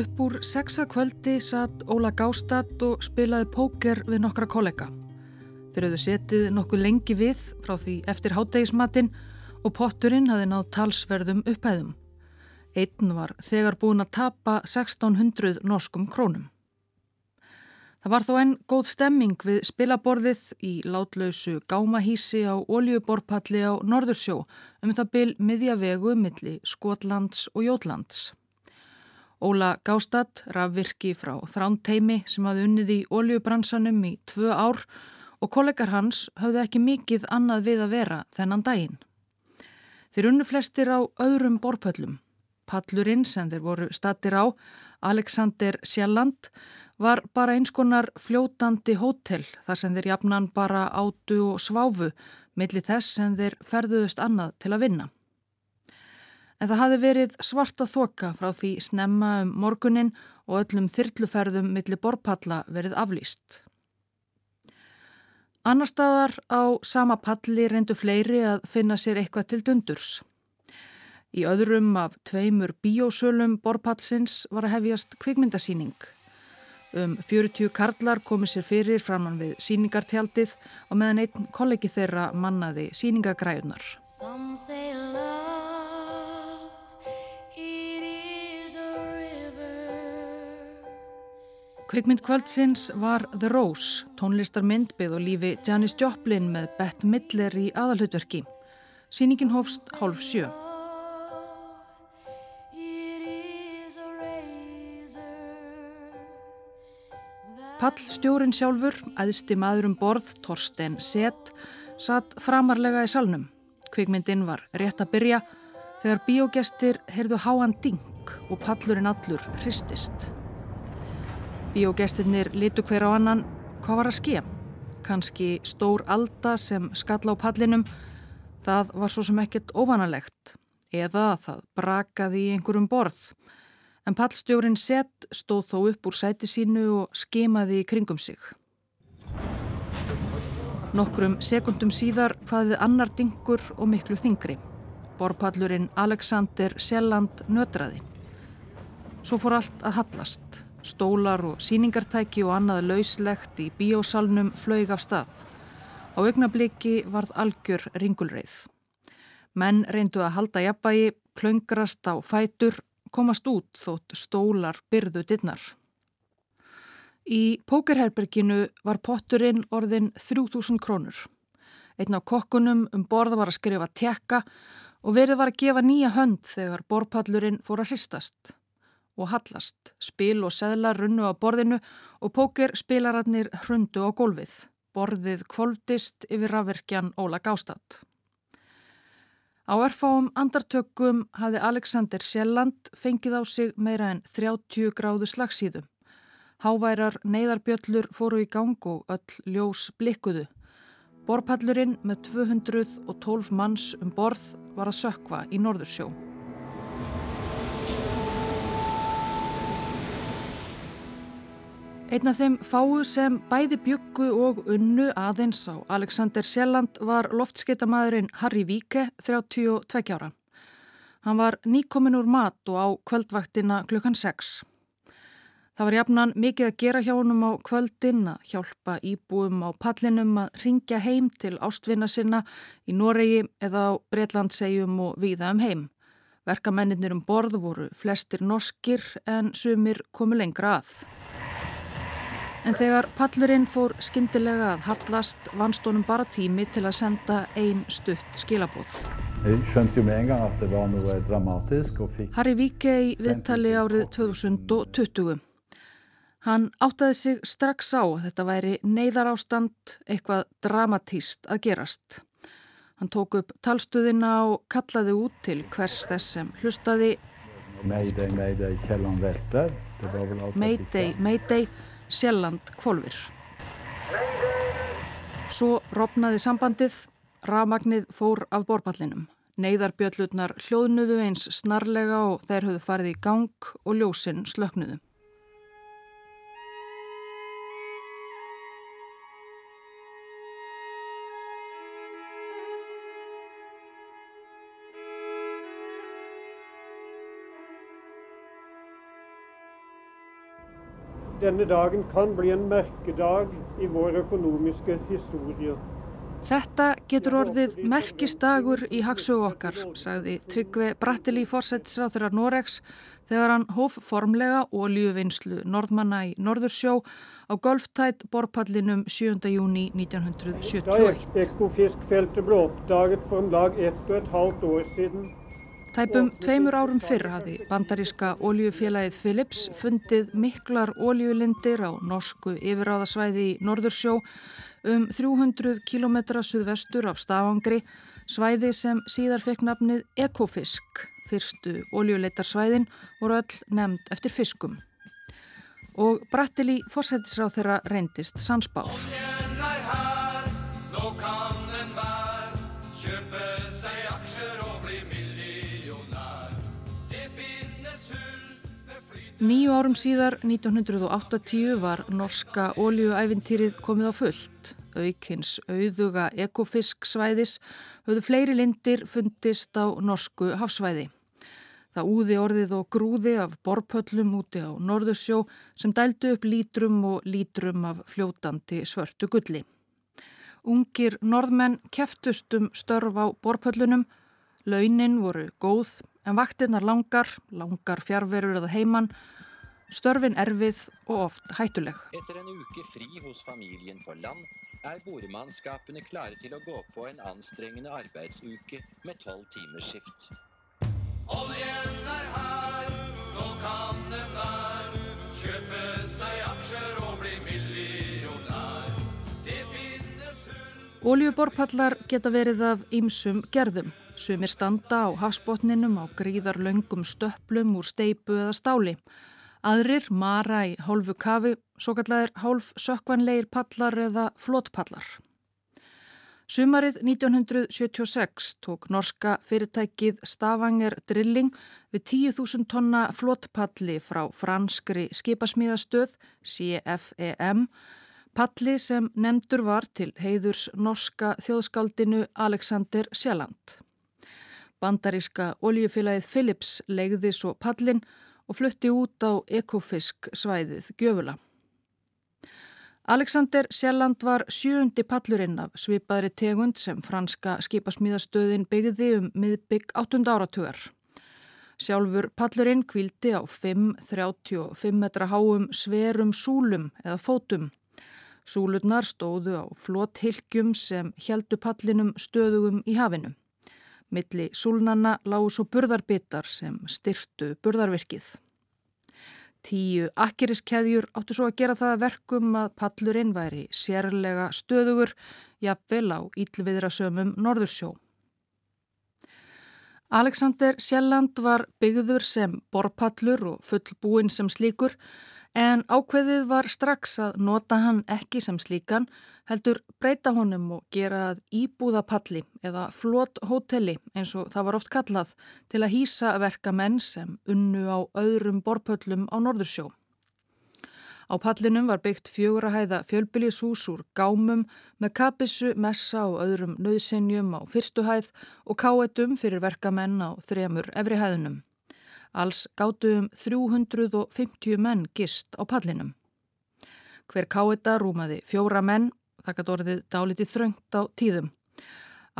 Upp úr sexa kvöldi satt Óla Gástad og spilaði póker við nokkra kollega. Þeir höfðu setið nokkuð lengi við frá því eftir hátdegismatinn og potturinn hafi náð talsverðum upphæðum. Einn var þegar búin að tapa 1600 norskum krónum. Það var þó enn góð stemming við spilaborðið í látlausu gámahísi á oljuborpalli á Norðursjó um það byl miðjavegu milli Skotlands og Jótlands. Óla Gástad, rafvirki frá Þrándteimi sem hafði unnið í oljubransanum í tvö ár og kollegar hans hafði ekki mikið annað við að vera þennan daginn. Þeir unnu flestir á öðrum borpöllum. Pallurinn sem þeir voru statir á, Alexander Sjalland, var bara eins konar fljótandi hótel þar sem þeir jafnan bara átu og sváfu millir þess sem þeir ferðuðust annað til að vinna. En það hafi verið svarta þoka frá því snemma um morgunin og öllum þyrluferðum millir borpalla verið aflýst. Annar staðar á sama palli reyndu fleiri að finna sér eitthvað til dundurs. Í öðrum af tveimur bíósölum borpallsins var að hefjast kvikmyndasíning. Um 40 karlar komið sér fyrir framann við síningartjaldið og meðan einn kollegi þeirra mannaði síningagræðunar. Kvikmynd kvöldsins var The Rose, tónlistar myndbyggð og lífi Janis Joplin með Bette Midler í aðalhutverki. Síningin hófst hálf sjö. Pallstjórin sjálfur, aðsti maður um borð, Torsten Sett, satt framarlega í salnum. Kvikmyndin var rétt að byrja þegar bíógestir heyrðu háan ding og pallurinn allur hristist. Bíógestirnir litu hver á annan hvað var að ske. Kanski stór alda sem skalla á pallinum, það var svo sem ekkert óvanalegt. Eða það brakaði í einhverjum borð en pallstjórin Sett stóð þó upp úr sæti sínu og skemaði í kringum sig. Nokkrum sekundum síðar hvaðið annar dingur og miklu þingri. Borpallurinn Alexander Sjelland nötraði. Svo fór allt að hallast. Stólar og síningartæki og annað lauslegt í bíósalnum flög af stað. Á augnabliki varð algjör ringulreið. Menn reyndu að halda jafnbægi, klöngrast á fætur komast út þótt stólar byrðu dittnar. Í pókerherberginu var potturinn orðin 3000 krónur. Einn á kokkunum um borða var að skrifa tekka og verið var að gefa nýja hönd þegar borpallurinn fór að hristast og hallast. Spil og seðlar runnu á borðinu og pókerspilararnir hrundu á gólfið. Borðið kvolvdist yfir rafverkjan Óla Gástad. Á erfáum andartökum hafði Alexander Sjelland fengið á sig meira en 30 gráðu slagsíðu. Háværar neyðarbjöllur fóru í gang og öll ljós blikkuðu. Borpallurinn með 212 manns um borð var að sökva í Norðursjó. Einn af þeim fáu sem bæði byggu og unnu aðeins á Alexander Sjelland var loftskeitamæðurinn Harry Víke, 32 ára. Hann var nýkomin úr mat og á kvöldvaktina klukkan 6. Það var jafnan mikið að gera hjá honum á kvöldin að hjálpa íbúum á pallinum að ringja heim til ástvinna sinna í Noregi eða á Breitlandsegjum og viða um heim. Verkamennir um borð voru flestir norskir en sumir komu lengra að. En þegar pallurinn fór skindilega að hallast vannst honum bara tími til að senda ein stutt skilabóð. Fikk... Harry Víke í viðtali árið 2020. Hann áttaði sig strax á að þetta væri neyðarástand eitthvað dramatíst að gerast. Hann tók upp talstuðina og kallaði út til hvers þess sem hlustaði Mayday, Mayday, Kjellan Velter. Mayday, Mayday. Sjelland kvolvir. Svo ropnaði sambandið, rafmagnið fór af borballinum. Neiðarbjöllutnar hljóðnuðu eins snarlega og þeir höfðu farið í gang og ljósinn slöknuðu. Denne dagen kan bli en merkedag í vår økonomiske historie. Þetta getur orðið merkistagur í hagsögu okkar, sagði Tryggve Bratteli fórsættisráþurar Noregs þegar hann hóf formlega ólíuvinnslu norðmanna í Norðursjó á golftætt borpallinum 7. júni 1971. Ekofiskfeltet ble oppdaget for om lag ett og et halvt år siden. Tæpum tveimur árum fyrr hafði bandaríska óljufélagið Philips fundið miklar óljulindir á norsku yfiráðasvæði í Norðursjó um 300 km suðvestur af Stafangri, svæði sem síðar fekk nafnið Ekofisk. Fyrstu óljuleitarsvæðin voru öll nefnd eftir fiskum. Og Brattili fórsættisráð þeirra reyndist sansbál. Nýju árum síðar, 1980, var norska óljuæfintýrið komið á fullt. Aukins auðuga ekofisk svæðis höfðu fleiri lindir fundist á norsku hafsvæði. Það úði orðið og grúði af borpöllum úti á Norðursjó sem dældu upp lítrum og lítrum af fljótandi svörtu gulli. Ungir norðmenn keftustum störf á borpöllunum, launin voru góð en vaktinnar langar, langar fjárverur eða heimann, störfin erfið og oft hættuleg. Etter en uke fri hos familien på land er bordmannskapene klare til å gå på en anstrengende arbeidsuke med 12 timers skift. Oljen er her, nå kan den der kjøpe seg aksjer og bli millionær. Det finnes hull Óljuborpallar geta verið af ýmsum gerðum. Sumir standa á hafsbotninum á gríðar löngum stöplum úr steipu eða stáli. Aðrir mara í hálfu kafi, svo kallar hálf sökvanleir pallar eða flótpallar. Sumarið 1976 tók norska fyrirtækið Stavanger Drilling við 10.000 tonna flótpalli frá franskri skipasmíðastöð CFEM, palli sem nefndur var til heiðurs norska þjóðskaldinu Alexander Sjalland. Bandaríska oljufélagið Philips legði svo pallin og flutti út á ekofisk svæðið Gjöfula. Alexander Sjalland var sjöundi pallurinn af svipaðri tegund sem franska skipasmíðastöðin byggði um miðbygg 8. áratugar. Sjálfur pallurinn kvildi á 5-35 metra háum sverum súlum eða fótum. Súlurnar stóðu á flóthylgjum sem heldu pallinum stöðugum í hafinu. Milli súlnanna lágu svo burðarbitar sem styrtu burðarvirkið. Tíu akkeriskeðjur áttu svo að gera það verkum að pallurinn væri sérlega stöðugur, jafnvel á íllviðrasömum Norðursjó. Alexander Sjelland var byggður sem borpallur og fullbúinn sem slíkur en ákveðið var strax að nota hann ekki sem slíkan heldur breyta honum og gera að íbúðapalli eða flott hóteli eins og það var oft kallað til að hýsa verka menn sem unnu á öðrum borpöllum á Norðursjó. Á pallinum var byggt fjögurahæða fjölbylishús úr gámum með kapissu, messa og öðrum nöðsenjum á fyrstuhæð og káetum fyrir verkamenn á þremur efrihæðunum. Alls gáttu um 350 menn gist á pallinum. Hver káeta rúmaði fjóra menn, gæti orðið dálítið þröngt á tíðum.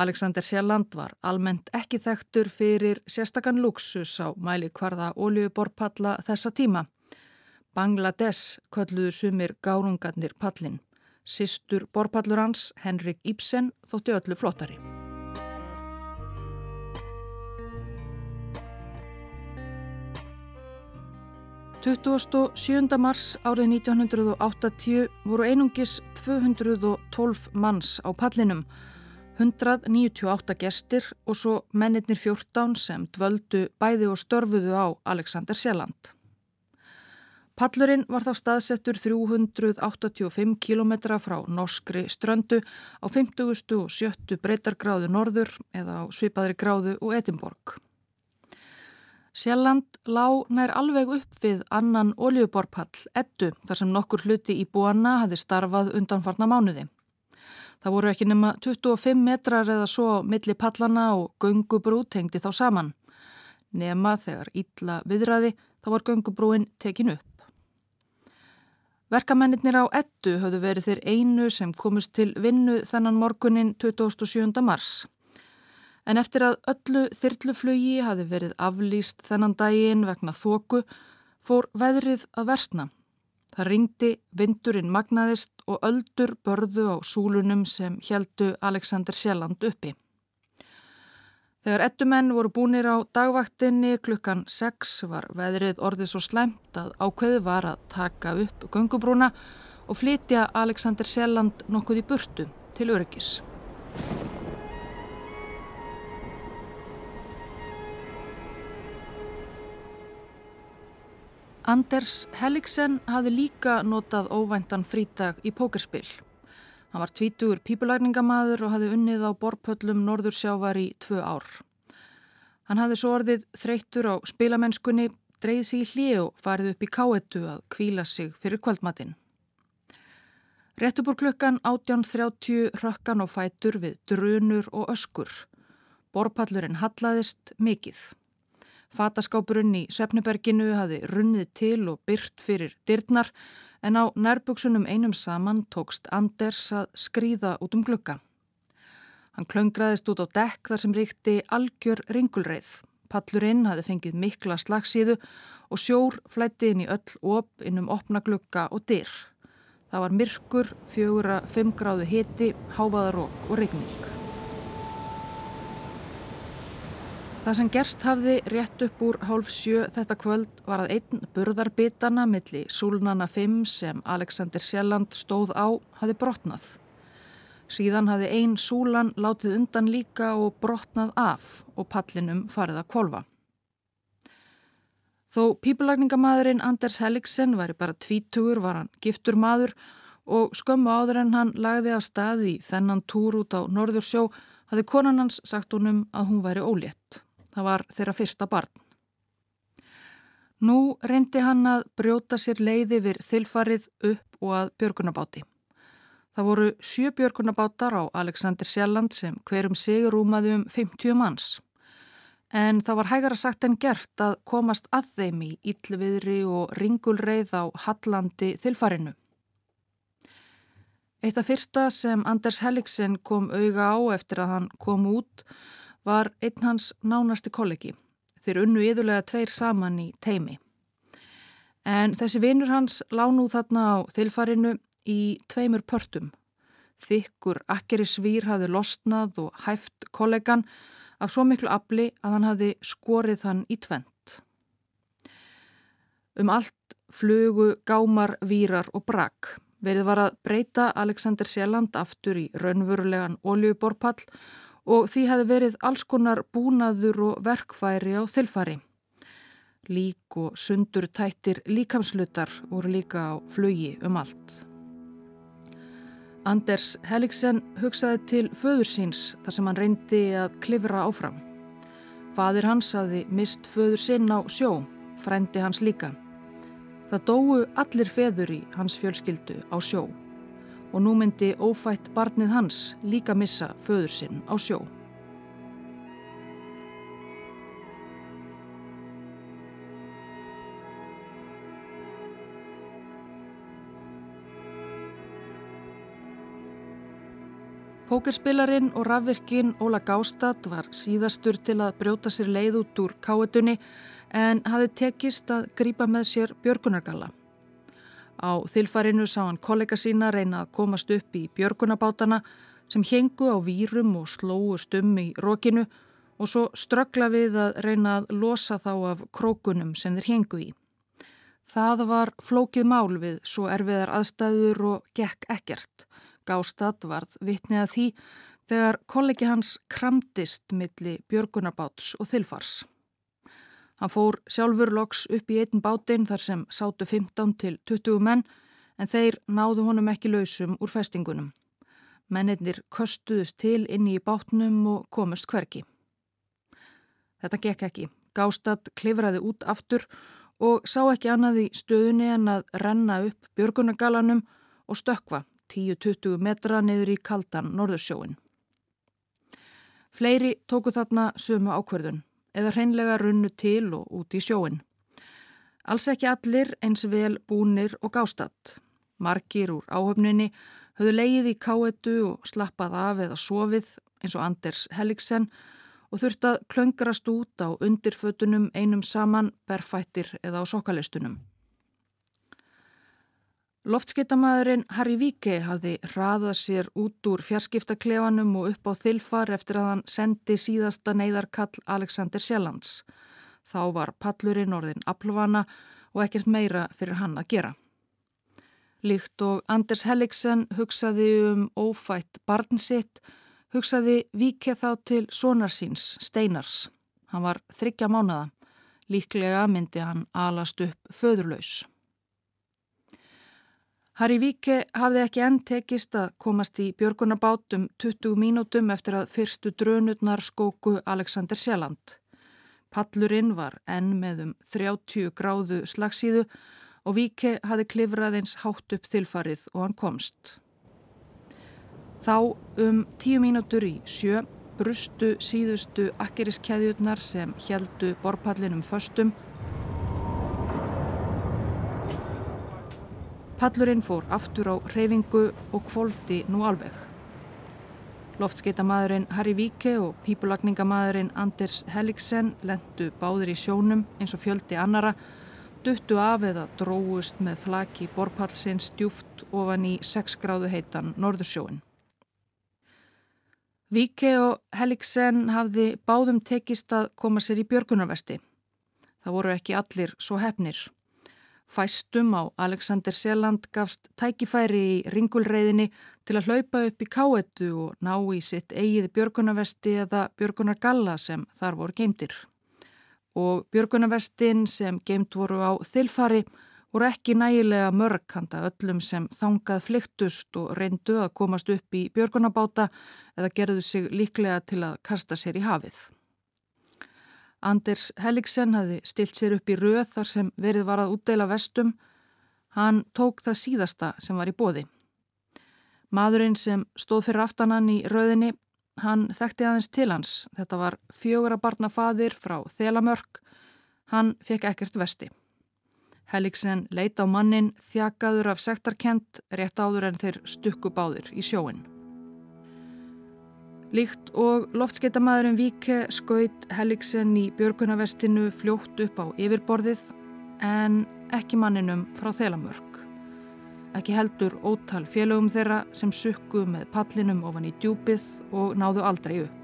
Alexander Sjalland var almennt ekki þekktur fyrir sérstakann luxus á mæli hvarða oljuborpalla þessa tíma. Bangladesh kölluðu sumir gárungarnir pallin. Sistur borpallur hans, Henrik Ibsen, þótti öllu flottari. 27. mars árið 1980 voru einungis 212 manns á pallinum, 198 gestir og svo mennirnir 14 sem dvöldu bæði og störfuðu á Alexander Sjelland. Pallurinn var þá staðsettur 385 km frá norskri ströndu á 50. og 70. breytargráðu norður eða á svipaðri gráðu og Edimborg. Sjalland lá nær alveg upp við annan oljuborpall, ettu, þar sem nokkur hluti í búanna hafi starfað undanfarna mánuði. Það voru ekki nema 25 metrar eða svo milli pallana og göngubrú tengdi þá saman. Nema þegar ítla viðræði þá var göngubrúin tekin upp. Verkamennir á ettu höfðu verið þeir einu sem komist til vinnu þennan morgunin 27. mars. En eftir að öllu þyrluflugi hafi verið aflýst þennan daginn vegna þóku fór veðrið að versna. Það ringdi, vindurinn magnaðist og öldur börðu á súlunum sem heldu Alexander Sjelland uppi. Þegar ettumenn voru búinir á dagvaktinni klukkan 6 var veðrið orðið svo slæmt að ákveði var að taka upp gungubrúna og flytja Alexander Sjelland nokkuð í burtu til öryggis. Anders Helligsen hafði líka notað óvæntan frítag í pókerspill. Hann var tvítugur pípulækningamæður og hafði unnið á borpöllum Norðursjávar í tvö ár. Hann hafði svo orðið þreyttur á spilamennskunni, dreyði sig í hlið og farið upp í káetu að kvíla sig fyrir kvöldmatinn. Réttubur klukkan 18.30 rökkan og fætur við drunur og öskur. Borpallurinn hallaðist mikið. Fataskápurinn í Svefniberginu hafi runnið til og byrt fyrir dyrnar en á nærbuksunum einum saman tókst Anders að skrýða út um glukka. Hann klöngraðist út á dekk þar sem ríkti algjör ringulreið. Pallurinn hafi fengið mikla slagsíðu og sjór flætti inn í öll op innum opna glukka og dyr. Það var myrkur, fjögura, fimm gráðu hiti, háfaðarók og regning. Það sem gerst hafði rétt upp úr hálf sjö þetta kvöld var að einn burðarbitana milli Súlnana 5 sem Alexander Sjelland stóð á hafði brotnað. Síðan hafði einn Súlan látið undan líka og brotnað af og pallinum farið að kolva. Þó pípulagningamæðurinn Anders Helligsen væri bara tvítugur var hann giftur maður og skömmu áður en hann lagði af staði þennan túr út á Norðursjó hafði konan hans sagt honum að hún væri ólétt. Það var þeirra fyrsta barn. Nú reyndi hann að brjóta sér leiði við þilfarið upp og að björgunabáti. Það voru sjö björgunabátar á Alexander Sjalland sem hverjum sigur rúmaði um 50 manns. En það var hægara sagt en gert að komast að þeim í yllviðri og ringulreið á Hallandi þilfarinu. Eitt af fyrsta sem Anders Helligsen kom auga á eftir að hann kom út var einn hans nánasti kollegi. Þeir unnu yðurlega tveir saman í teimi. En þessi vinnur hans lánu þarna á þilfarinu í tveimur pörtum. Þykkur akkeri svír hafði losnað og hæft kollegan af svo miklu afli að hann hafði skorið hann í tvent. Um allt flugu, gámar, vírar og brak. Verið var að breyta Alexander Sjelland aftur í raunverulegan oljuborpall og því hefði verið alls konar búnaður og verkfæri á þilfari. Lík og sundur tættir líkamslutar voru líka á flugi um allt. Anders Helligsen hugsaði til föður síns þar sem hann reyndi að klifra áfram. Fadir hans hafði mist föður sinn á sjó, frendi hans líka. Það dóu allir feður í hans fjölskyldu á sjó og nú myndi ófætt barnið hans líka missa föður sinn á sjó. Pókerspilarinn og rafvirkinn Óla Gástad var síðastur til að brjóta sér leið út úr káetunni en hafi tekist að grýpa með sér björgunargalla. Á þilfarinu sá hann kollega sína reyna að komast upp í björgunabátana sem hengu á výrum og slóu stum í rókinu og svo ströggla við að reyna að losa þá af krókunum sem þeir hengu í. Það var flókið mál við svo erfiðar aðstæður og gekk ekkert. Gástad varð vitnið að því þegar kollegi hans kramtist milli björgunabáts og þilfars. Hann fór sjálfur loks upp í einn bátinn þar sem sátu 15 til 20 menn en þeir náðu honum ekki lausum úr festingunum. Mennirnir köstuðust til inni í bátnum og komust hverki. Þetta gekk ekki. Gástad klifraði út aftur og sá ekki annað í stöðunni en að renna upp björgunagalanum og stökva 10-20 metra niður í kaldan norðursjóin. Fleiri tóku þarna sömu ákverðun eða hreinlega runnu til og út í sjóin. Alls ekki allir eins vel búnir og gástatt. Margir úr áhöfninni höfðu leið í káetu og slappað af eða sofið eins og Anders Helligsen og þurft að klöngrast út á undirfötunum einum saman, berfættir eða á sokkalistunum. Loftskiptamæðurinn Harry Víke hafði raðað sér út úr fjarskiptaklefanum og upp á þilfar eftir að hann sendi síðasta neyðarkall Alexander Sjellands. Þá var pallurinn orðin aflvana og ekkert meira fyrir hann að gera. Líkt og Anders Helligsen hugsaði um ófætt barn sitt, hugsaði vikið þá til sonarsins, Steinars. Hann var þryggja mánada. Líklega myndi hann alast upp föðurlaus. Harry Víke hafði ekki enn tekist að komast í björgunabátum 20 mínútum eftir að fyrstu drönutnar skóku Alexander Sjelland. Pallurinn var enn með um 30 gráðu slagsíðu og Víke hafi klifrað eins hátt upp þilfarið og hann komst. Þá um tíu mínútur í sjö brustu síðustu akkeriskæðjurnar sem heldu borpallinum föstum. Pallurinn fór aftur á reyfingu og kvoldi nú alveg. Loftskeitamæðurinn Harry Víke og pípulagningamæðurinn Anders Helligsen lendu báður í sjónum eins og fjöldi annara duttu af eða dróust með flaki borpallsins djúft ofan í 6 gráðu heitan Norðursjóin. Víke og Helligsen hafði báðum tekist að koma sér í björgunarvesti. Það voru ekki allir svo hefnir. Fæstum á Alexander Seland gafst tækifæri í ringulreiðinni til að hlaupa upp í káetu og ná í sitt eigið björgunarvesti eða björgunargalla sem þar voru geimtir og björgunavestin sem geimt voru á þilfari voru ekki nægilega mörg handa öllum sem þangað flyktust og reyndu að komast upp í björgunabáta eða gerðu sig líklega til að kasta sér í hafið. Anders Helligsen hafi stilt sér upp í röð þar sem verið var að útdeila vestum. Hann tók það síðasta sem var í bóði. Madurinn sem stóð fyrir aftanan í röðinni Hann þekkti aðeins til hans. Þetta var fjögur að barna fadir frá Þelamörk. Hann fekk ekkert vesti. Helliksen leita á mannin þjakaður af sektarkent rétt áður en þeir stukku báðir í sjóin. Líkt og loftskeitamæðurinn Víke skaut Helliksen í björgunavestinu fljótt upp á yfirborðið en ekki manninum frá Þelamörk ekki heldur ótal félögum þeirra sem sukku með pallinum ofan í djúpið og náðu aldrei upp.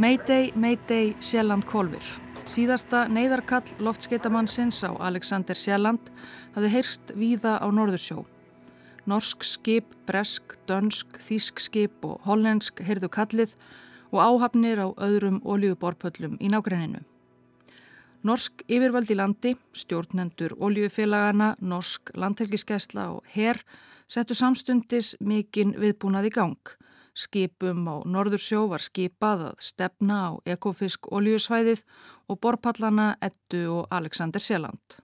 Mayday, Mayday, Sjelland Kolvir. Síðasta neyðarkall loftskeitamannsins á Alexander Sjelland hafði heyrst víða á Norðursjó. Norsk skip, bresk, dönsk, þísk skip og hollensk heyrðu kallið og áhafnir á öðrum oljuborpöllum í nágrenninu. Norsk yfirvöld í landi, stjórnendur oljufélagana, norsk landhelgiskesla og herr settu samstundis mikinn viðbúnað í gang. Skipum á Norðursjó var skipað að stefna á ekofisk oljusvæðið og borpallana Ettu og Alexander Sjeland.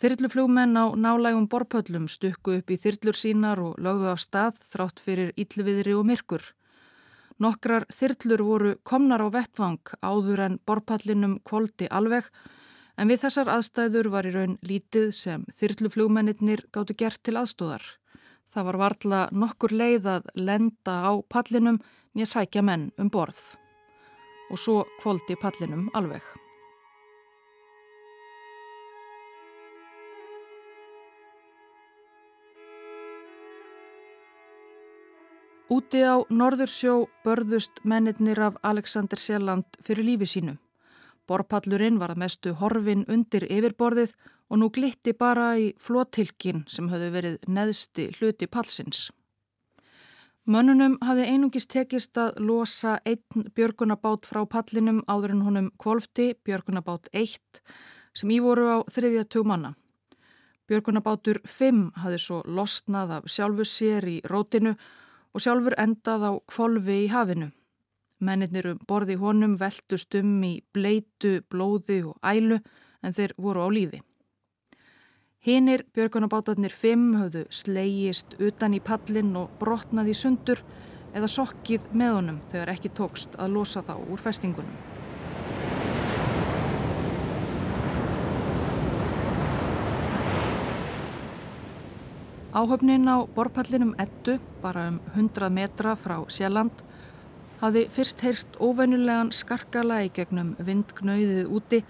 Þyrluflugmenn á nálægum borpöllum stukku upp í þyrlur sínar og lögðu á stað þrátt fyrir íllviðri og myrkur. Nokkrar þyrlur voru komnar á vettvang áður en borpallinum kvóldi alveg en við þessar aðstæður var í raun lítið sem þyrluflugmennir gáttu gert til aðstóðar. Það var varla nokkur leið að lenda á pallinum nýja sækja menn um borð og svo kvóldi pallinum alveg. Úti á Norðursjó börðust mennirnir af Alexander Sjelland fyrir lífi sínu. Borpallurinn var að mestu horfin undir yfirborðið og nú glitti bara í flótilkin sem höfðu verið neðsti hluti pallsins. Mönnunum hafði einungist tekist að losa einn björgunabát frá pallinum áður en honum kvolfti, björgunabát 1, sem ívoru á þriðja tugmanna. Björgunabátur 5 hafði svo losnað af sjálfu sér í rótinu og sjálfur endað á kvolvi í hafinu. Mennirnir um borði honum veltust um í bleitu, blóði og ælu en þeir voru á lífi. Hinnir björgunabátarnir fimm höfðu slegist utan í pallin og brotnaði sundur eða sokkið með honum þegar ekki tókst að losa þá úr festingunum. Áhöfnin á borpallinum Ettu, bara um 100 metra frá Sjelland, hafði fyrst heyrt óvennulegan skarkala í gegnum vindgnauðið úti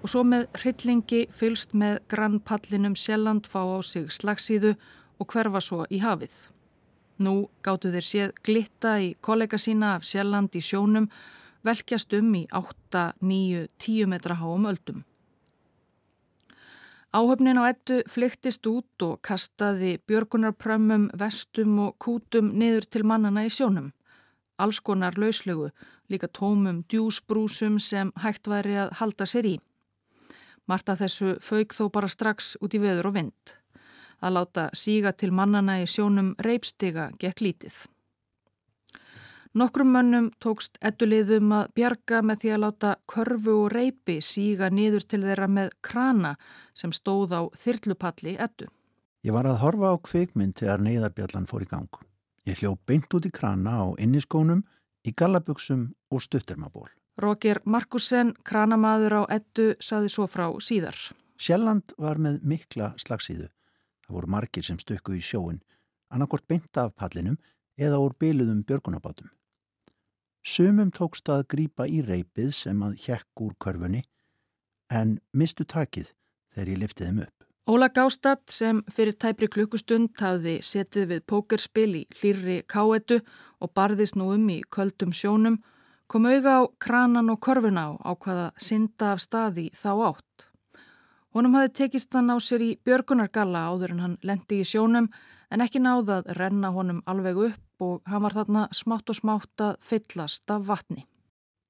og svo með hryllingi fylst með grannpallinum Sjelland fá á sig slagsíðu og hverfa svo í hafið. Nú gáttu þeir séð glitta í kollega sína af Sjelland í sjónum velkjast um í 8, 9, 10 metra háum öldum. Áhöfnin á ettu flyktist út og kastaði björgunarprömmum, vestum og kútum niður til mannana í sjónum. Alls konar lauslegu, líka tómum djúsbrúsum sem hægt væri að halda sér í. Marta þessu fauk þó bara strax út í veður og vind. Að láta síga til mannana í sjónum reipstiga gekk lítið. Nokkrum mönnum tókst ettuliðum að bjarga með því að láta körfu og reipi síga niður til þeirra með krana sem stóð á þyrlupalli ettu. Ég var að horfa á kveikmynd þegar neyðarbjallan fór í gang. Ég hljó beint út í krana á inniskónum, í gallabugsum og stuttermaból. Roger Markusen, kranamaður á ettu, saði svo frá síðar. Sjelland var með mikla slagsíðu. Það voru margir sem stökku í sjóin, annarkort beint af pallinum eða úr byluðum björgunabátum. Sumum tókst að grýpa í reypið sem að hjekk úr körfunni en mistu takið þegar ég liftið þeim upp. Óla Gástad sem fyrir tæpri klukkustund hafði setið við pókerspil í hlýrri káetu og barðist nú um í köldum sjónum kom auga á kranan og körfuna á ákvaða synda af staði þá átt. Honum hafði tekist hann á sér í björgunargalla áður en hann lendi í sjónum en ekki náðað renna honum alveg upp og hann var þarna smátt og smátt að fyllast af vatni.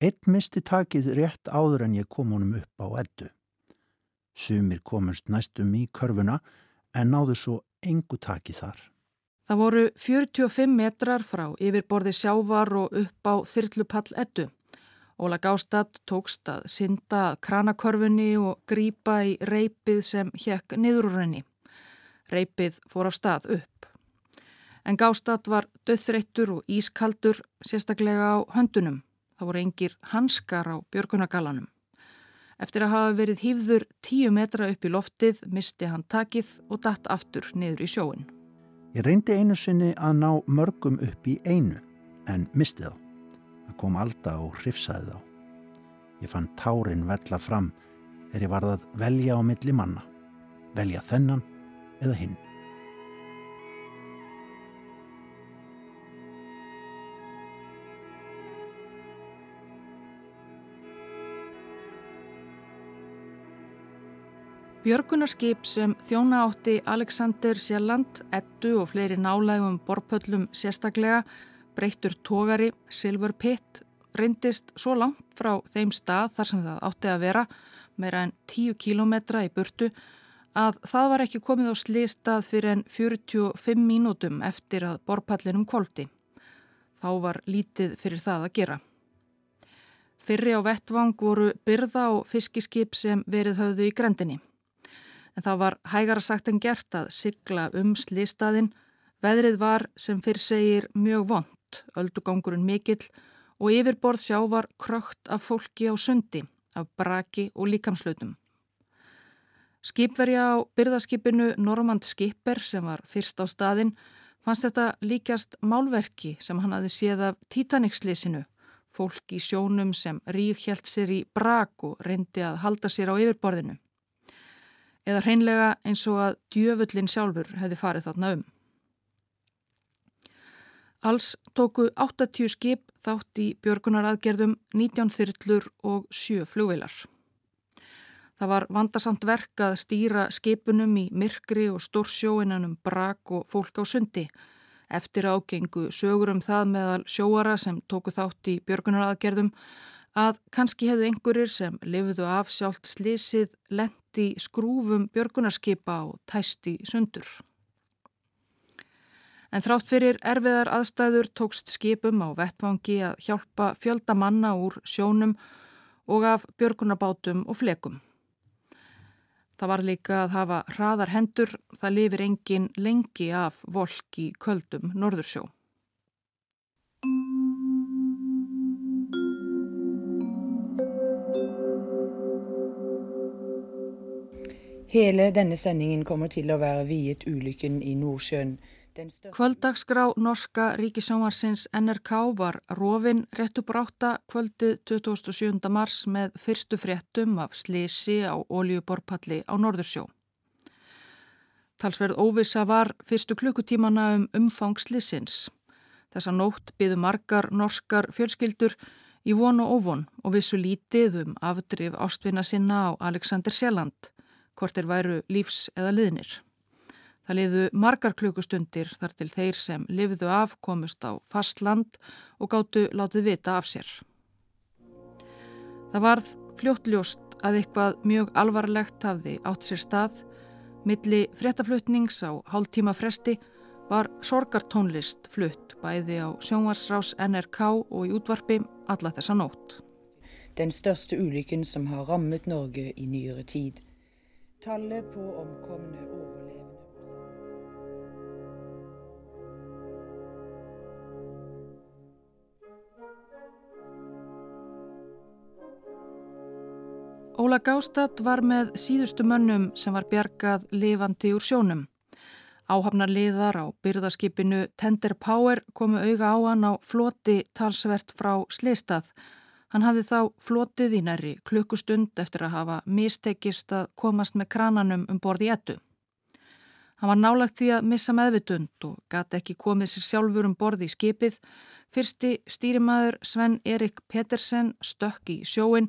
Eitt misti takið rétt áður en ég kom honum upp á eddu. Sumir komust næstum í körfuna en náðu svo engu takið þar. Það voru 45 metrar frá yfirborði sjávar og upp á þyrlupall eddu. Óla Gástad tókst að synda kranakörfunni og grýpa í reypið sem hjekk niður úr henni. Reypið fór af stað upp en Gástad var döðþreyttur og ískaldur sérstaklega á höndunum. Það voru engir hanskar á björgunagalanum. Eftir að hafa verið hýfður tíu metra upp í loftið misti hann takið og datt aftur niður í sjóin. Ég reyndi einu sinni að ná mörgum upp í einu en misti þá. Það kom alda og hrifsaði þá. Ég fann tárin vella fram þegar ég varð að velja á milli manna. Velja þennan eða hinn. Björgunarskip sem þjóna átti Alexander Sjelland, ettu og fleiri nálægum borpöllum sérstaklega, breyttur tógari, Silver Pit, reyndist svo langt frá þeim stað þar sem það átti að vera, meira en 10 kílometra í burtu, að það var ekki komið á slistað fyrir en 45 mínútum eftir að borpallinum koldi. Þá var lítið fyrir það að gera. Fyrri á vettvang voru byrða og fiskiskip sem verið höfðu í grendinni en það var hægara sagt en gert að sigla um slýstaðin. Veðrið var sem fyrr segir mjög vond, öldugangurinn mikill og yfirborð sjá var krökt af fólki á sundi, af braki og líkamslautum. Skipverja á byrðaskipinu Normand Skipper sem var fyrst á staðin fannst þetta líkjast málverki sem hann hafi séð af Titanic-slísinu, fólk í sjónum sem rík hjælt sér í brak og reyndi að halda sér á yfirborðinu eða hreinlega eins og að djöfullin sjálfur hefði farið þarna um. Alls tóku 80 skip þátt í björgunaraðgerðum 19 þyrllur og 7 flugveilar. Það var vandarsamt verk að stýra skipunum í myrkri og stórsjóinanum brak og fólk á sundi. Eftir ágengu sögur um það meðal sjóara sem tóku þátt í björgunaraðgerðum að kannski hefðu einhverjir sem lifiðu af sjálft slísið lendi skrúfum björgunarskipa og tæsti sundur. En þrátt fyrir erfiðar aðstæður tókst skipum á vettvangi að hjálpa fjölda manna úr sjónum og af björgunarbátum og flekum. Það var líka að hafa hraðar hendur, það lifir engin lengi af volk í köldum Norðursjó. Hele denne sendingen kommer til å være viet ulykken i Nordsjøen. Kvöldagsgrá norska ríkisjómarsins NRK var rofin réttu bráta kvöldið 27. mars með fyrstu fréttum af slisi á oljuborpalli á Norðursjó. Talsverð óvisa var fyrstu klukkutímana um umfangslisins. Þessa nótt byðu margar norskar fjölskyldur í von og óvon og vissu lítið um afdrif ástvinna sinna á Alexander Sjelland hvort þeir væru lífs eða liðnir. Það liðu margar klukkustundir þar til þeir sem lifiðu af komust á fast land og gáttu látið vita af sér. Það varð fljóttljóst að eitthvað mjög alvarlegt hafði átt sér stað. Milli fréttaflutnings á hálftíma fresti var sorgartónlist flutt bæði á sjónvarsrás NRK og í útvarpi alla þessa nótt. Den største ulykken som har rammet Norge i nyere tid. Tallet på omkomne overlevende Óla Gástad var með síðustu mönnum sem var bjargað lifandi úr sjónum. Áhafnarliðar á byrðaskipinu Tender Power komu auga á hann á floti talsvert frá Sleistað Hann hafði þá flotið í næri klukkustund eftir að hafa mistekist að komast með krananum um borði ettu. Hann var nálagt því að missa meðvitund og gæti ekki komið sér sjálfur um borði í skipið. Fyrsti stýrimaður Sven Erik Petersen stökk í sjóin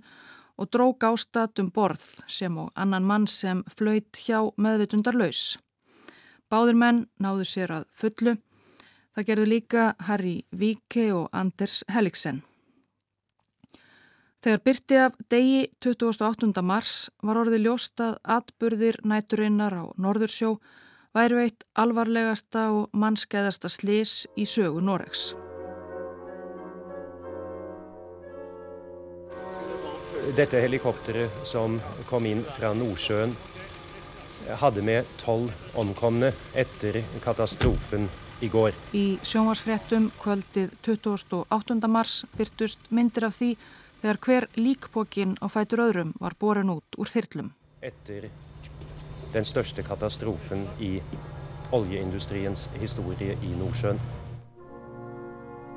og drók ástat um borð sem og annan mann sem flöyt hjá meðvitundar laus. Báðir menn náðu sér að fullu. Það gerðu líka Harry Víke og Anders Helliksen. Þegar byrti af degi 28. mars var orðið ljóst að atburðir næturinnar á Norðursjó væri veitt alvarlegasta og mannskæðasta slis í sögu Noregs. Dette helikopteret som kom inn fra Nordsjøen hadde med tolv omkomne etter katastrofen í går. Í sjónvarsfrettum kvöldið 28. mars byrtust myndir af því þegar hver líkpókin á fætur öðrum var borin út úr þyrlum. Eftir den största katastrofen í oljeindustriens historie í Nordsjön.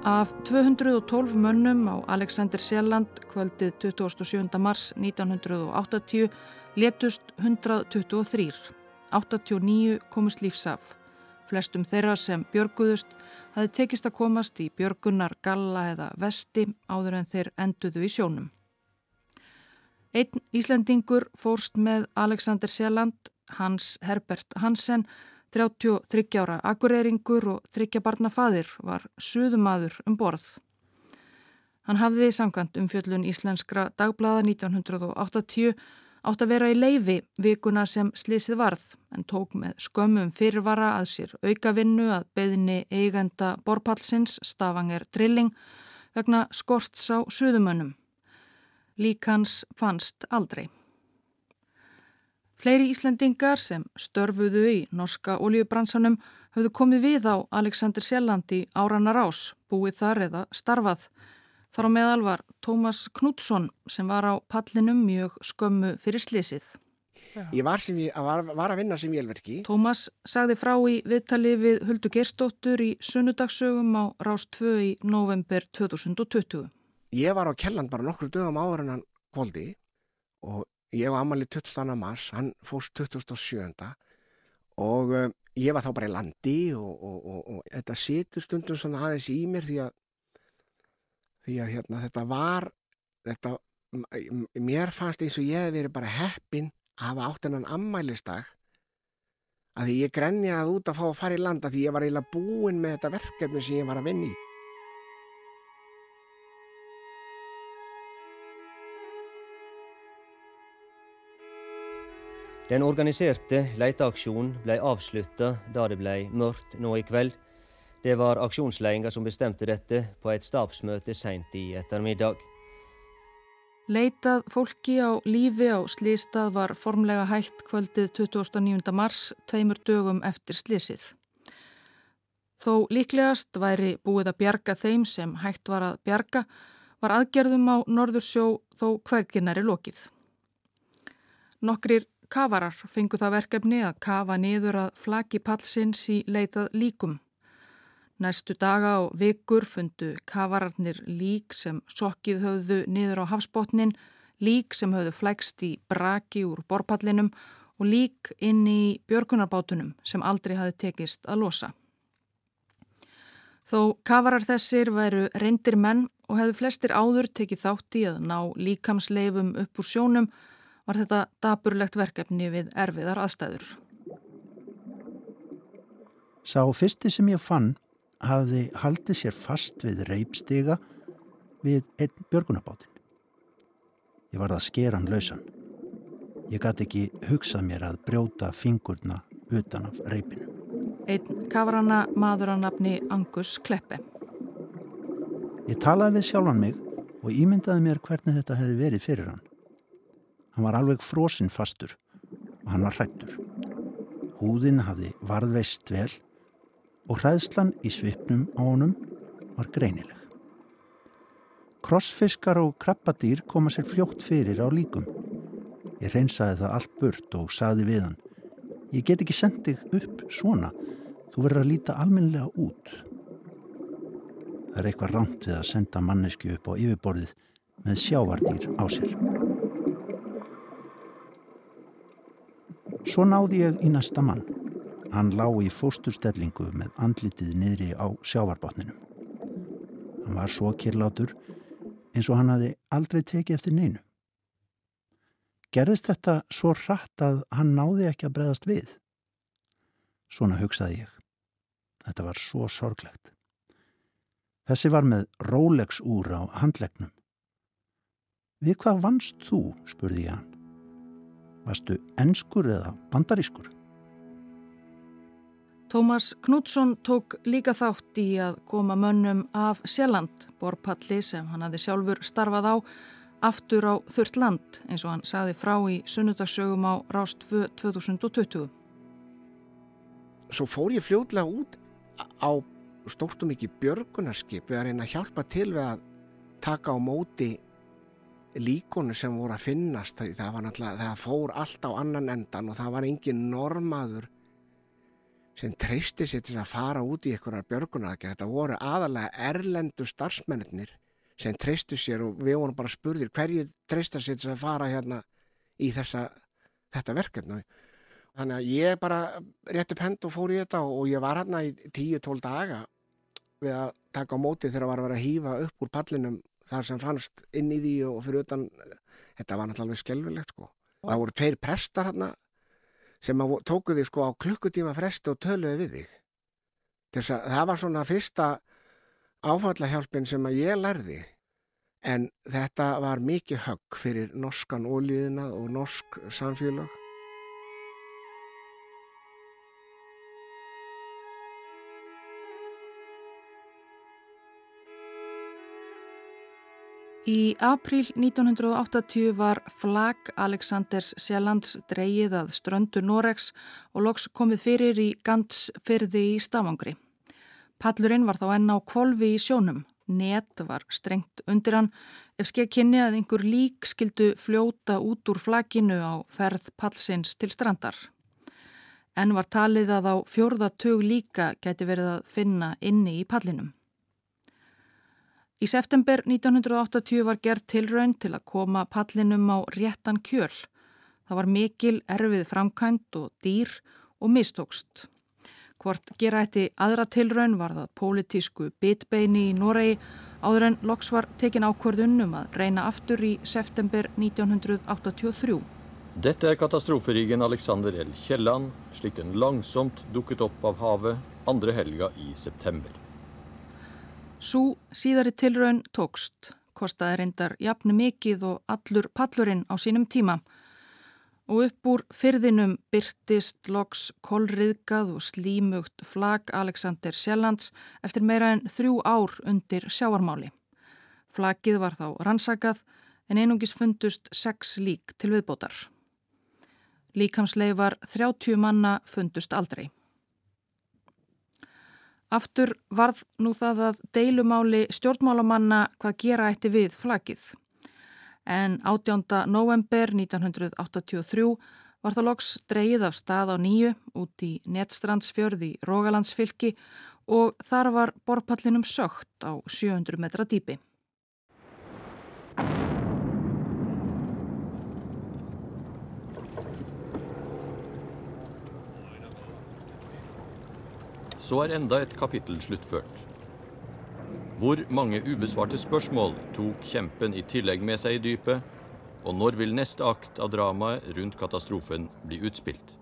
Af 212 mönnum á Alexander Sjelland kvöldið 27. mars 1980 letust 123. 89 komust lífsaf. Flestum þeirra sem björguðust hafði tekist að komast í björgunar, galla eða vesti áður en þeir enduðu í sjónum. Einn Íslendingur fórst með Alexander Sjelland, Hans Herbert Hansen, 33 ára akureyringur og þryggja barna fadir var suðumadur um borð. Hann hafði samkvæmt um fjöllun íslenskra dagblaða 1980 átt að vera í leifi vikuna sem slísið varð en tók með skömmum fyrirvara að sér aukavinnu að beðni eigenda borpallsins Stavanger Drilling vegna skorts á suðumönnum. Líkans fannst aldrei. Fleiri Íslendingar sem störfuðu í norska oljubransanum höfðu komið við á Alexander Sjelland í áranar ás, búið þar eða starfað. Þar á meðal var Tómas Knútsson sem var á pallinum mjög skömmu fyrir slísið. Ég var, ég, var, var að vinna sem vélverki. Tómas sagði frá í viðtali við Huldu Gerstóttur í sunnudagsögum á Rás 2 í november 2020. Ég var á Kjelland bara nokkru dögum áður en hann kvóldi og ég var ammali 20. mars, hann fórst 27. og um, ég var þá bara í landi og, og, og, og þetta situr stundum svona aðeins í mér því að því að hérna, þetta var þetta, mér fannst eins og ég hef verið bara heppin að hafa átt hennan ammælistag að því ég grenjaði út að fá að fara í landa því ég var eiginlega búin með þetta verkefni sem ég var að vinni Den organiserte leiteaksjonen ble avslutta da det ble mørkt nå i kveld. Det var aksjonsledelsen som bestemte dette på et stabsmøte seint i ettermiddag. Leitað fólki á lífi á slístað var formlega hægt kvöldið 29. mars, tveimur dögum eftir slísið. Þó líklegast væri búið að bjarga þeim sem hægt var að bjarga, var aðgerðum á Norðursjó þó hverginari lokið. Nokkrir kafarar fengu það verkefni að kafa niður að flaki pallsins í leitað líkum. Næstu daga og vikur fundu kafararnir lík sem sokkið höfðu niður á hafsbótnin, lík sem höfðu flækst í braki úr borpallinum og lík inn í björgunarbátunum sem aldrei hafi tekist að losa. Þó kafarar þessir væru reyndir menn og hefðu flestir áður tekið þátti að ná líkamsleifum upp úr sjónum var þetta daburlegt verkefni við erfiðar aðstæður. Sá fyrsti sem ég fann hafði haldið sér fast við reipstiga við einn björgunabátin. Ég var að skera hann lausan. Ég gæti ekki hugsað mér að brjóta fingurna utan af reipinu. Einn kafarana maður að nafni Angus Kleppe. Ég talaði við sjálfan mig og ímyndaði mér hvernig þetta hefði verið fyrir hann. Hann var alveg frosinn fastur og hann var hrættur. Húðin hafði varðveist vel og hræðslan í svipnum á honum var greinileg. Krossfiskar og krabbadýr koma sér fljótt fyrir á líkum. Ég reynsaði það allt burt og saði við hann Ég get ekki sendið upp svona. Þú verður að líta almennilega út. Það er eitthvað rámt við að senda mannesku upp á yfirborðið með sjávardýr á sér. Svo náði ég í næsta mann. Hann lá í fósturstellingu með andlitið niðri á sjávarbotninum. Hann var svo kirlátur eins og hann hafi aldrei tekið eftir neinu. Gerðist þetta svo rætt að hann náði ekki að bregðast við? Svona hugsaði ég. Þetta var svo sorglegt. Þessi var með Rolex úr á handlegnum. Við hvað vannst þú, spurði ég hann. Vastu ennskur eða bandarískur? Tómas Knútsson tók líka þátt í að koma mönnum af Sjelland, borpalli sem hann hafi sjálfur starfað á, aftur á þurrt land eins og hann saði frá í sunnudagsögum á Rást 2020. Svo fór ég fljóðlega út á stórtum ekki björgunarskip við að reyna að hjálpa til við að taka á móti líkonu sem voru að finnast það, var það fór allt á annan endan og það var engin normaður sem treysti sér til að fara út í einhverjar björgunaðgerð. Þetta voru aðalega erlendu starfsmennir sem treystu sér og við vorum bara spurðir hverjir treysta sér til að fara hérna í þessa, þetta verkefni. Þannig að ég bara rétt upp hend og fór í þetta og ég var hérna í 10-12 daga við að taka á móti þegar það var að vera að hýfa upp úr pallinum þar sem fannst inn í því og fyrir utan, þetta var náttúrulega skelvilegt sko. Það voru tveir prestar hérna sem tóku þig sko á klukkutíma fresti og töluði við þig. Þess að það var svona fyrsta áfallahjálpin sem að ég lærði en þetta var mikið högg fyrir norskan ólíðina og norsk samfélag. Í april 1980 var flag Aleksanders Sjellands dreyið að ströndu Noregs og loks komið fyrir í Gandsfyrði í Stafangri. Pallurinn var þá enn á kvolvi í sjónum. Net var strengt undir hann ef skeið kynni að einhver lík skildu fljóta út úr flaginu á ferð pallsins til strandar. En var talið að á fjórðatug líka geti verið að finna inni í pallinum. Í september 1980 var gerð tilraun til að koma pallinum á réttan kjöl. Það var mikil erfið framkvæmt og dýr og mistókst. Hvort gera eitti aðra tilraun var það pólitísku bitbeini í Noregi áður en loks var tekin ákvörðunum að reyna aftur í september 1983. Dette er katastroferiggen Alexander L. Kielland, slik den langsomt dukket opp av havet andre helga i september. Sú síðari tilraun tókst, kostaði reyndar jafnu mikið og allur pallurinn á sínum tíma og upp úr fyrðinum byrtist loks kolriðgað og slímugt flag Alexander Sjellands eftir meira en þrjú ár undir sjáarmáli. Flagið var þá rannsakað en einungis fundust sex lík til viðbótar. Líkamsleifar 30 manna fundust aldrei. Aftur varð nú það að deilumáli stjórnmálamanna hvað gera eitti við flakið. En 18. november 1983 var það loks dreyið af stað á nýju út í Netstrandsfjörði í Rógalandsfylki og þar var borpallinum sögt á 700 metra dýpi. Så er enda et kapittel sluttført. Hvor mange ubesvarte spørsmål tok kjempen i tillegg med seg i dypet, og når vil neste akt av dramaet rundt katastrofen bli utspilt?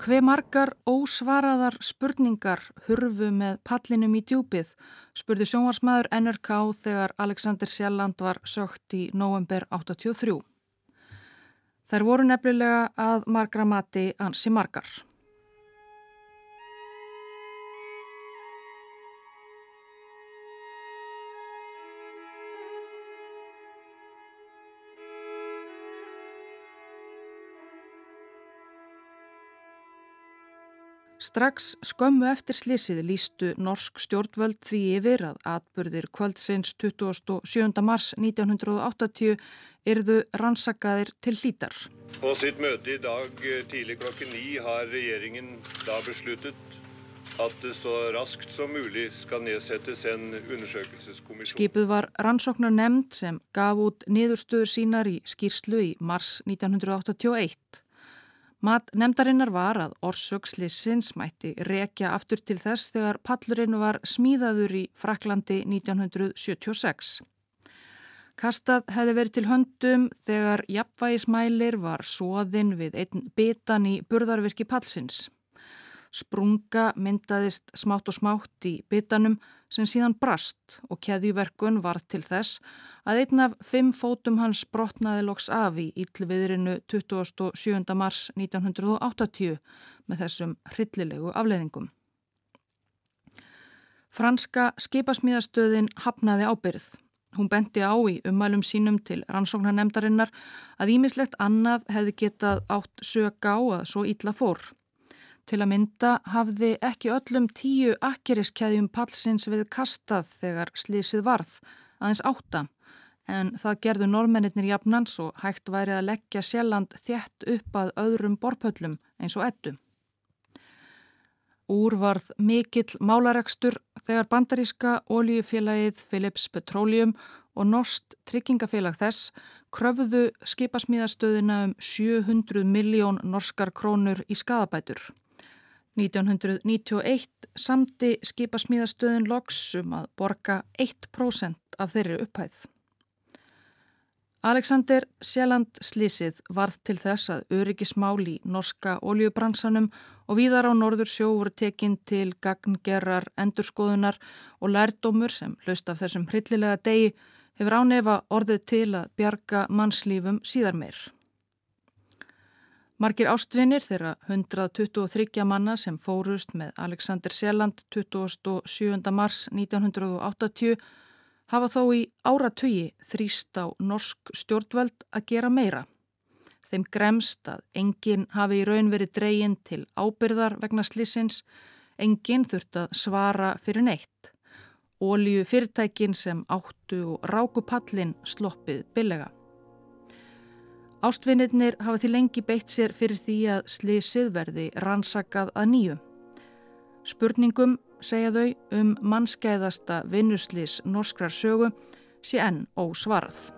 Hve margar ósvaraðar spurningar hurfu með pallinum í djúpið, spurði sjónvarsmaður NRK þegar Alexander Sjalland var sögt í november 83. Þær voru nefnilega að margra mati ansi margar. Strax skömmu eftir slísið lístu norsk stjórnvöld því yfir að atbyrðir kvöldsins 27. mars 1980 erðu rannsakaðir til hlítar. På sitt møte i dag eh, tidlig klokken 9 har regjeringen da besluttet at det så raskt som mulig skal nedsettes en undersøkelseskommisjon. Skipið var rannsóknar nefnd sem gaf út niðurstöður sínar í skýrslu í mars 1981. Mat nefndarinnar var að orsökslissins mætti rekja aftur til þess þegar pallurinn var smíðaður í Fraklandi 1976. Kastað hefði verið til höndum þegar jafnvægismælir var svoðinn við einn bitan í burðarvirki pallsins. Sprunga myndaðist smátt og smátt í bitanum sem síðan brast og keðjuverkun var til þess að einn af fimm fótum hans brotnaði loks af í yllviðrinu 27. mars 1980 með þessum hryllilegu afleðingum. Franska skipasmíðastöðin hafnaði ábyrð. Hún bendi á í umælum sínum til rannsóknarnemdarinnar að ímislegt annað hefði getað átt sög á að svo ítla fór. Til að mynda hafði ekki öllum tíu akkeriskæðjum pallsins við kastað þegar slísið varð, aðeins átta, en það gerðu normennir jafnans og hægt væri að leggja sjelland þjætt upp að öðrum borpöllum eins og ettu. Úr varð mikill málaregstur þegar bandaríska oljufélagið Philips Petroleum og Nost tryggingafélag þess kröfuðu skipasmíðastöðina um 700 miljón norskar krónur í skadabætur. 1991 samti skipasmíðastöðun loksum að borga 1% af þeirri upphæð. Alexander Sjelland slísið varð til þess að öryggismál í norska oljubransanum og víðar á norður sjó voru tekinn til gagngerrar endurskoðunar og lærdómur sem hlaust af þessum hryllilega degi hefur ánefa orðið til að bjarga mannslífum síðar meir. Margir ástvinir þeirra 123 manna sem fórust með Alexander Sjelland 27. mars 1980 hafa þó í áratugi þrýst á norsk stjórnvöld að gera meira. Þeim gremst að enginn hafi í raun verið dreygin til ábyrðar vegna slissins, enginn þurft að svara fyrir neitt. Ólíu fyrirtækin sem áttu og rákupallin sloppið billega. Ástvinnirnir hafa því lengi beitt sér fyrir því að slísið verði rannsakað að nýju. Spurningum, segja þau, um mannskæðasta vinnuslís norskrar sögu sé enn ósvarað.